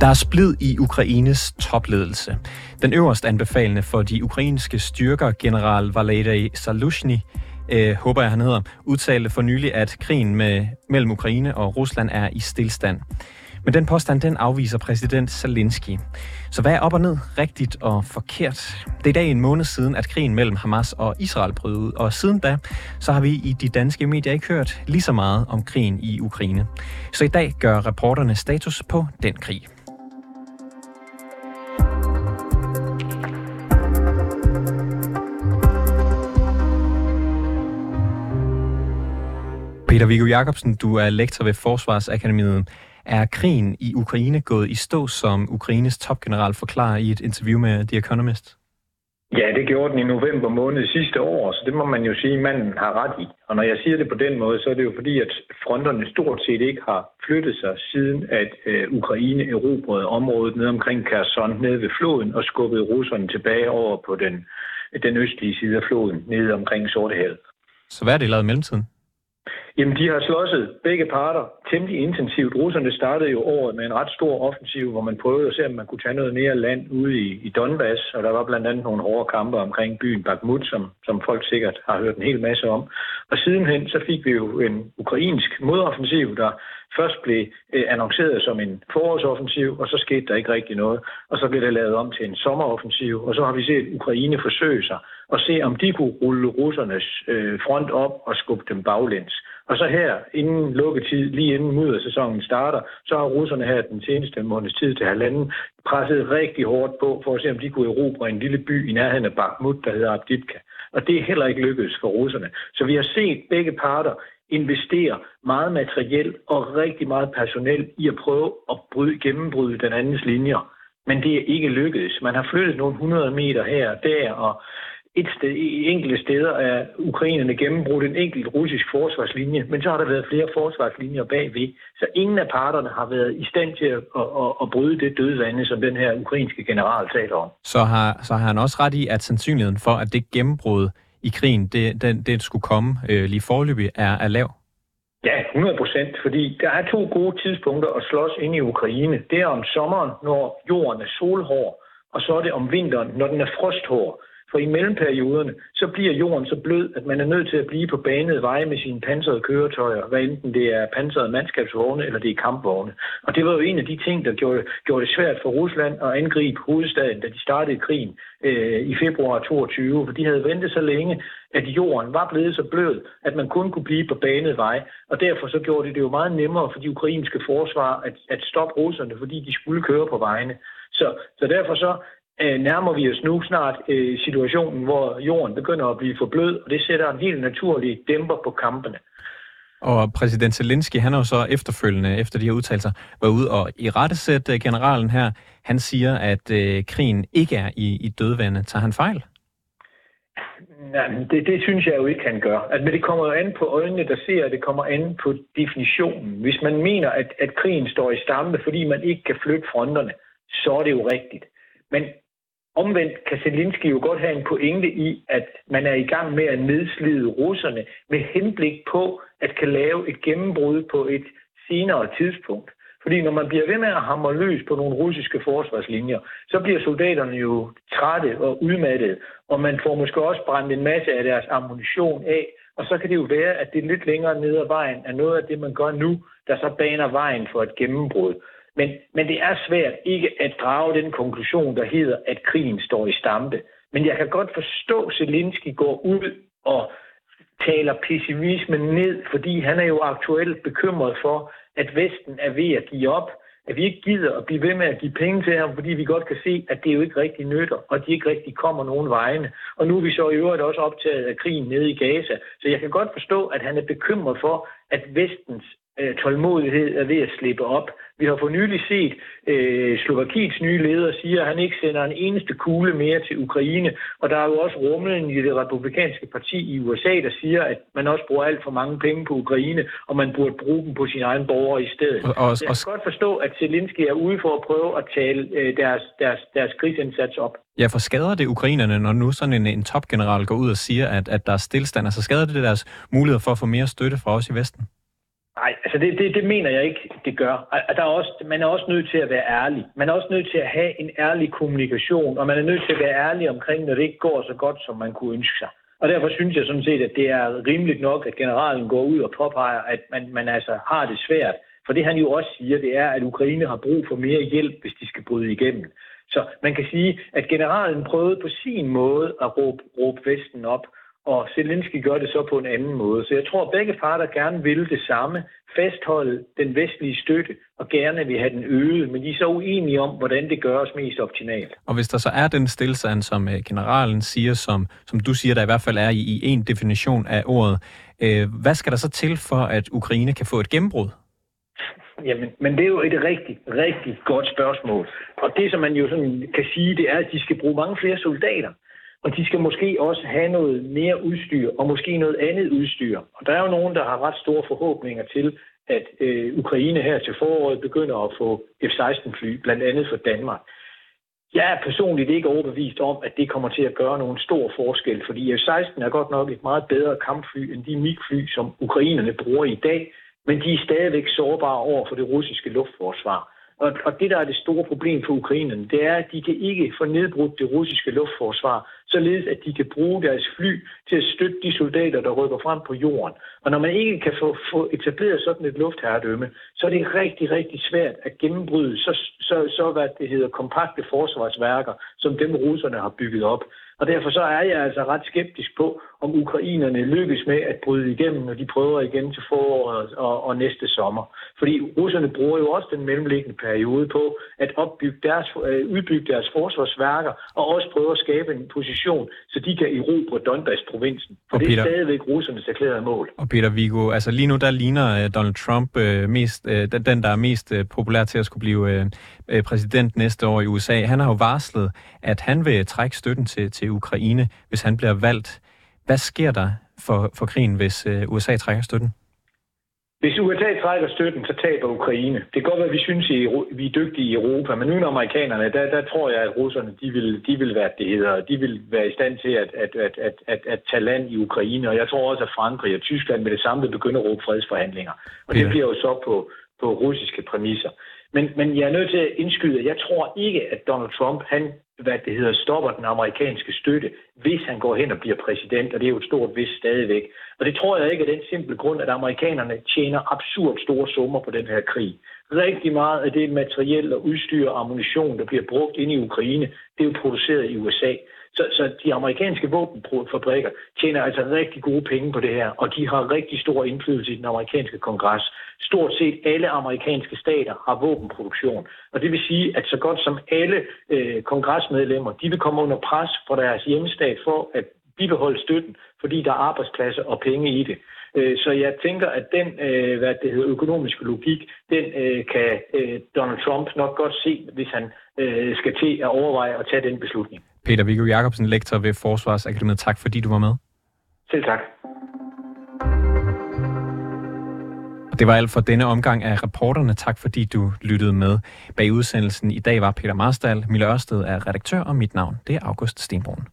Der er splid i Ukraines topledelse. Den øverst anbefalende for de ukrainske styrker, general Valery Salushny, øh, håber jeg han hedder, udtalte for nylig, at krigen med, mellem Ukraine og Rusland er i stillstand. Men den påstand, den afviser præsident Zelensky. Så hvad er op og ned, rigtigt og forkert? Det er i dag en måned siden, at krigen mellem Hamas og Israel brød ud, og siden da, så har vi i de danske medier ikke hørt lige så meget om krigen i Ukraine. Så i dag gør reporterne status på den krig. Peter Viggo Jacobsen, du er lektor ved Forsvarsakademiet. Er krigen i Ukraine gået i stå, som Ukraines topgeneral forklarer i et interview med The Economist? Ja, det gjorde den i november måned sidste år, så det må man jo sige, at manden har ret i. Og når jeg siger det på den måde, så er det jo fordi, at fronterne stort set ikke har flyttet sig, siden at øh, Ukraine erobrede området ned omkring Kherson, nede ved floden, og skubbede russerne tilbage over på den, den østlige side af floden, nede omkring Sortehavet. Så hvad er det lavet i mellemtiden? Jamen, de har slåsset begge parter temmelig intensivt. Russerne startede jo året med en ret stor offensiv, hvor man prøvede at se, om man kunne tage noget mere land ude i, i Donbass, og der var blandt andet nogle hårde kampe omkring byen Bakhmut, som, som folk sikkert har hørt en hel masse om. Og sidenhen så fik vi jo en ukrainsk modoffensiv, der først blev øh, annonceret som en forårsoffensiv, og så skete der ikke rigtig noget. Og så blev det lavet om til en sommeroffensiv, og så har vi set Ukraine forsøge sig og se, om de kunne rulle russernes øh, front op og skubbe dem baglæns. Og så her, inden lukketid, lige inden muddersæsonen starter, så har russerne her den seneste måneds tid til halvanden presset rigtig hårdt på, for at se, om de kunne erobre en lille by i nærheden af Bakhmut, der hedder Abditka. Og det er heller ikke lykkedes for russerne. Så vi har set begge parter investere meget materiel og rigtig meget personel i at prøve at bryde, gennembryde den andens linjer. Men det er ikke lykkedes. Man har flyttet nogle 100 meter her og der, og et sted, i enkelte steder er ukrainerne gennembrudt en enkelt russisk forsvarslinje, men så har der været flere forsvarslinjer bagved. Så ingen af parterne har været i stand til at, at, at, at bryde det dødvande, som den her ukrainske general taler om. Så har, så har han også ret i, at sandsynligheden for, at det gennembrud i krigen, det, det, det skulle komme øh, lige forløbig, er, er lav? Ja, 100 procent, fordi der er to gode tidspunkter at slås ind i Ukraine. Det er om sommeren, når jorden er solhård, og så er det om vinteren, når den er frosthård. For i mellemperioderne, så bliver jorden så blød, at man er nødt til at blive på banede veje med sine pansrede køretøjer, hvad enten det er pansrede mandskabsvogne eller det er kampvogne. Og det var jo en af de ting, der gjorde, gjorde det svært for Rusland at angribe hovedstaden, da de startede krigen øh, i februar 22, for de havde ventet så længe, at jorden var blevet så blød, at man kun kunne blive på banede vej. Og derfor så gjorde det det jo meget nemmere for de ukrainske forsvar at, at stoppe russerne, fordi de skulle køre på vejene. Så, så derfor så øh, nærmer vi os nu snart øh, situationen, hvor jorden begynder at blive for blød, og det sætter en helt naturlig dæmper på kampene. Og præsident Zelensky, han har jo så efterfølgende, efter de her udtalelser, været ude og i rettesæt generalen her. Han siger, at øh, krigen ikke er i, i dødvande. Tager han fejl? Nej, det, det synes jeg jo ikke, han gør. At, men det kommer jo an på øjnene, der ser, at det kommer an på definitionen. Hvis man mener, at, at krigen står i stampe, fordi man ikke kan flytte fronterne, så er det jo rigtigt. Men Omvendt kan Zelensky jo godt have en pointe i, at man er i gang med at nedslide russerne med henblik på at kan lave et gennembrud på et senere tidspunkt. Fordi når man bliver ved med at hamre løs på nogle russiske forsvarslinjer, så bliver soldaterne jo trætte og udmattede, og man får måske også brændt en masse af deres ammunition af, og så kan det jo være, at det lidt længere ned ad vejen er noget af det, man gør nu, der så baner vejen for et gennembrud. Men, men det er svært ikke at drage den konklusion, der hedder, at krigen står i stampe. Men jeg kan godt forstå, at Zelensky går ud og taler pessimismen ned, fordi han er jo aktuelt bekymret for, at Vesten er ved at give op, at vi ikke gider at blive ved med at give penge til ham, fordi vi godt kan se, at det jo ikke rigtig nytter, og de ikke rigtig kommer nogen vegne. Og nu er vi så i øvrigt også optaget af krigen nede i Gaza. Så jeg kan godt forstå, at han er bekymret for, at Vestens øh, tålmodighed er ved at slippe op. Vi har for nylig set øh, Slovakiets nye leder sige, at han ikke sender en eneste kugle mere til Ukraine. Og der er jo også rumlen i det republikanske parti i USA, der siger, at man også bruger alt for mange penge på Ukraine, og man burde bruge dem på sine egne borgere i stedet. Og, og, jeg kan godt forstå, at Zelensky er ude for at prøve at tale øh, deres, deres, deres krigsindsats op. Ja, for skader det ukrainerne, når nu sådan en, en topgeneral går ud og siger, at, at der er stillstand? Altså skader det deres mulighed for at få mere støtte fra os i Vesten? Nej, altså det, det, det mener jeg ikke, det gør. Der er også, man er også nødt til at være ærlig. Man er også nødt til at have en ærlig kommunikation, og man er nødt til at være ærlig omkring, når det ikke går så godt, som man kunne ønske sig. Og derfor synes jeg sådan set, at det er rimeligt nok, at generalen går ud og påpeger, at man, man altså har det svært. For det han jo også siger, det er, at Ukraine har brug for mere hjælp, hvis de skal bryde igennem. Så man kan sige, at generalen prøvede på sin måde at råbe, råbe Vesten op, og Zelensky gør det så på en anden måde. Så jeg tror, at begge parter gerne vil det samme, fastholde den vestlige støtte, og gerne vil have den øget, men de er så uenige om, hvordan det gøres mest optimalt. Og hvis der så er den stillstand, som øh, generalen siger, som, som du siger, der i hvert fald er i, i en definition af ordet, øh, hvad skal der så til for, at Ukraine kan få et gennembrud? Jamen, men det er jo et rigtig, rigtig godt spørgsmål. Og det, som man jo sådan kan sige, det er, at de skal bruge mange flere soldater. Og de skal måske også have noget mere udstyr, og måske noget andet udstyr. Og der er jo nogen, der har ret store forhåbninger til, at øh, Ukraine her til foråret begynder at få F-16-fly, blandt andet for Danmark. Jeg er personligt ikke overbevist om, at det kommer til at gøre nogen stor forskel, fordi F-16 er godt nok et meget bedre kampfly end de MiG-fly, som ukrainerne bruger i dag, men de er stadigvæk sårbare over for det russiske luftforsvar. Og, og det, der er det store problem for ukrainerne, det er, at de kan ikke få nedbrudt det russiske luftforsvar, således at de kan bruge deres fly til at støtte de soldater, der rykker frem på jorden. Og når man ikke kan få, få etableret sådan et luftherredømme, så er det rigtig, rigtig svært at gennembryde så, så, så hvad det hedder, kompakte forsvarsværker, som dem russerne har bygget op. Og derfor så er jeg altså ret skeptisk på, om ukrainerne lykkes med at bryde igennem, når de prøver igen til foråret og, og næste sommer. Fordi russerne bruger jo også den mellemliggende periode på at opbygge deres, øh, udbygge deres forsvarsværker og også prøve at skabe en position, så de kan erobre Donbass-provinsen. For og det Peter, er stadigvæk russernes erklærede mål. Og Peter Vigo, altså lige nu der ligner uh, Donald Trump uh, mest, uh, den, der er mest uh, populær til at skulle blive uh, præsident næste år i USA. Han har jo varslet, at han vil trække støtten til, til Ukraine, hvis han bliver valgt. Hvad sker der for, for krigen, hvis uh, USA trækker støtten? Hvis USA trækker støtten, så taber Ukraine. Det kan godt være, at vi synes, at vi er dygtige i Europa, men nu amerikanerne, der, der tror jeg, at russerne de vil, de vil være det hedder, de vil være i stand til at, at, at, at, at, at tage land i Ukraine. Og jeg tror også, at Frankrig og Tyskland med det samme vil begynde at råbe fredsforhandlinger. Og det bliver jo så på, på russiske præmisser. Men, men jeg er nødt til at indskyde, at jeg tror ikke, at Donald Trump han hvad det hedder, stopper den amerikanske støtte, hvis han går hen og bliver præsident, og det er jo et stort hvis stadigvæk. Og det tror jeg ikke af den simple grund, at amerikanerne tjener absurd store summer på den her krig. Rigtig meget af det materiel og udstyr og ammunition, der bliver brugt inde i Ukraine, det er jo produceret i USA. Så, så de amerikanske våbenfabrikker tjener altså rigtig gode penge på det her, og de har rigtig stor indflydelse i den amerikanske kongres. Stort set alle amerikanske stater har våbenproduktion, og det vil sige, at så godt som alle øh, kongresmedlemmer, de vil komme under pres fra deres hjemmestat for at bibeholde støtten, fordi der er arbejdspladser og penge i det. Øh, så jeg tænker, at den øh, hvad det hedder, økonomiske logik, den øh, kan Donald Trump nok godt se, hvis han skal til at overveje at tage den beslutning. Peter Viggo Jacobsen, lektor ved Forsvarsakademiet. Tak fordi du var med. Selv tak. Det var alt for denne omgang af reporterne. Tak fordi du lyttede med. Bag udsendelsen i dag var Peter Marstal, Mille Ørsted er redaktør, og mit navn det er August Stenbrun.